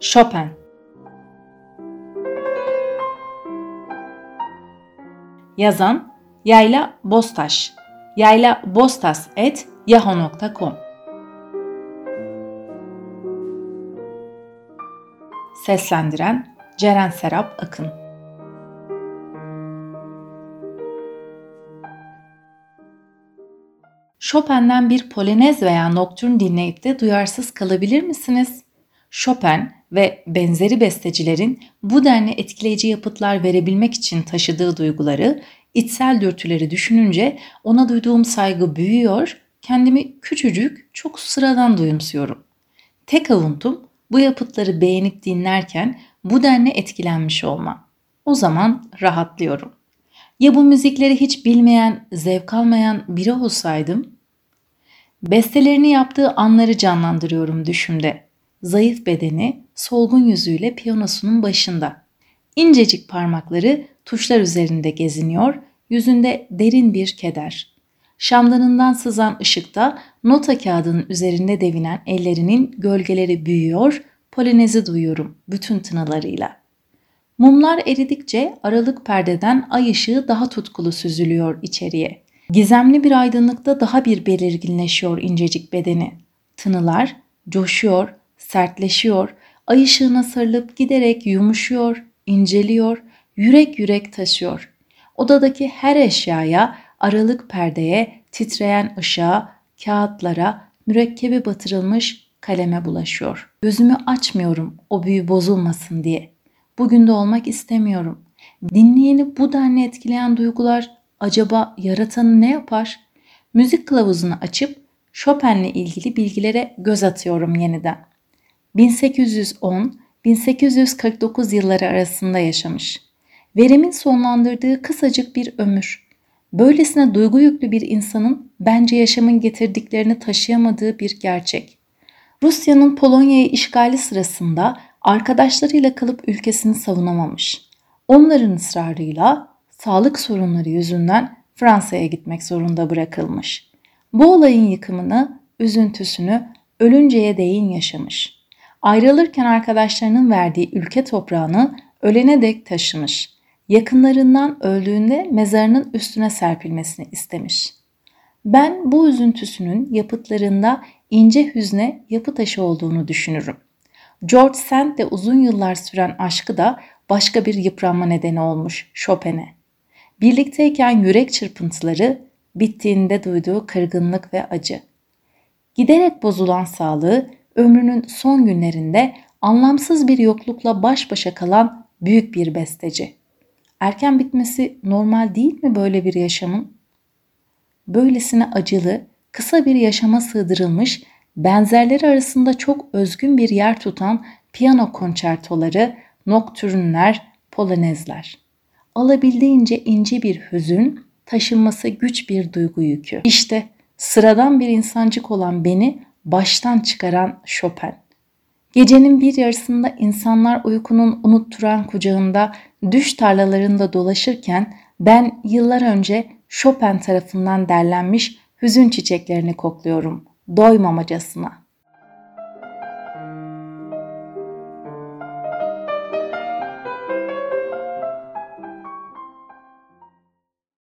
Chopin. Yazan Yayla Bostaş. Yayla Bostas et yahoo.com Seslendiren Ceren Serap Akın Chopin'den bir polonez veya nokturn dinleyip de duyarsız kalabilir misiniz? Chopin ve benzeri bestecilerin bu denli etkileyici yapıtlar verebilmek için taşıdığı duyguları, içsel dürtüleri düşününce ona duyduğum saygı büyüyor, kendimi küçücük, çok sıradan duyumsuyorum. Tek avuntum bu yapıtları beğenip dinlerken bu denli etkilenmiş olmam. O zaman rahatlıyorum. Ya bu müzikleri hiç bilmeyen, zevk almayan biri olsaydım? Bestelerini yaptığı anları canlandırıyorum düşümde. Zayıf bedeni, solgun yüzüyle piyanosunun başında. İncecik parmakları tuşlar üzerinde geziniyor, yüzünde derin bir keder. Şamdanından sızan ışıkta nota kağıdının üzerinde devinen ellerinin gölgeleri büyüyor, polinezi duyuyorum bütün tınılarıyla. Mumlar eridikçe aralık perdeden ay ışığı daha tutkulu süzülüyor içeriye. Gizemli bir aydınlıkta daha bir belirginleşiyor incecik bedeni. Tınılar coşuyor, sertleşiyor, ay ışığına sarılıp giderek yumuşuyor, inceliyor, yürek yürek taşıyor. Odadaki her eşyaya, aralık perdeye, titreyen ışığa, kağıtlara, mürekkebi batırılmış kaleme bulaşıyor. Gözümü açmıyorum o büyü bozulmasın diye. Bugün de olmak istemiyorum. Dinleyeni bu denli etkileyen duygular acaba yaratanı ne yapar? Müzik kılavuzunu açıp Chopin'le ilgili bilgilere göz atıyorum yeniden. 1810-1849 yılları arasında yaşamış. Verimin sonlandırdığı kısacık bir ömür. Böylesine duygu yüklü bir insanın bence yaşamın getirdiklerini taşıyamadığı bir gerçek. Rusya'nın Polonya'yı işgali sırasında arkadaşlarıyla kalıp ülkesini savunamamış. Onların ısrarıyla sağlık sorunları yüzünden Fransa'ya gitmek zorunda bırakılmış. Bu olayın yıkımını, üzüntüsünü ölünceye değin yaşamış. Ayrılırken arkadaşlarının verdiği ülke toprağını ölene dek taşımış. Yakınlarından öldüğünde mezarının üstüne serpilmesini istemiş. Ben bu üzüntüsünün yapıtlarında ince hüzne yapı taşı olduğunu düşünürüm. George Sand'le uzun yıllar süren aşkı da başka bir yıpranma nedeni olmuş Chopin'e. Birlikteyken yürek çırpıntıları, bittiğinde duyduğu kırgınlık ve acı. Giderek bozulan sağlığı ömrünün son günlerinde anlamsız bir yoklukla baş başa kalan büyük bir besteci. Erken bitmesi normal değil mi böyle bir yaşamın? Böylesine acılı, kısa bir yaşama sığdırılmış, benzerleri arasında çok özgün bir yer tutan piyano konçertoları, noktürnler, polonezler. Alabildiğince ince bir hüzün, taşınması güç bir duygu yükü. İşte sıradan bir insancık olan beni baştan çıkaran Chopin. Gecenin bir yarısında insanlar uykunun unutturan kucağında düş tarlalarında dolaşırken ben yıllar önce Chopin tarafından derlenmiş hüzün çiçeklerini kokluyorum doymamacasına.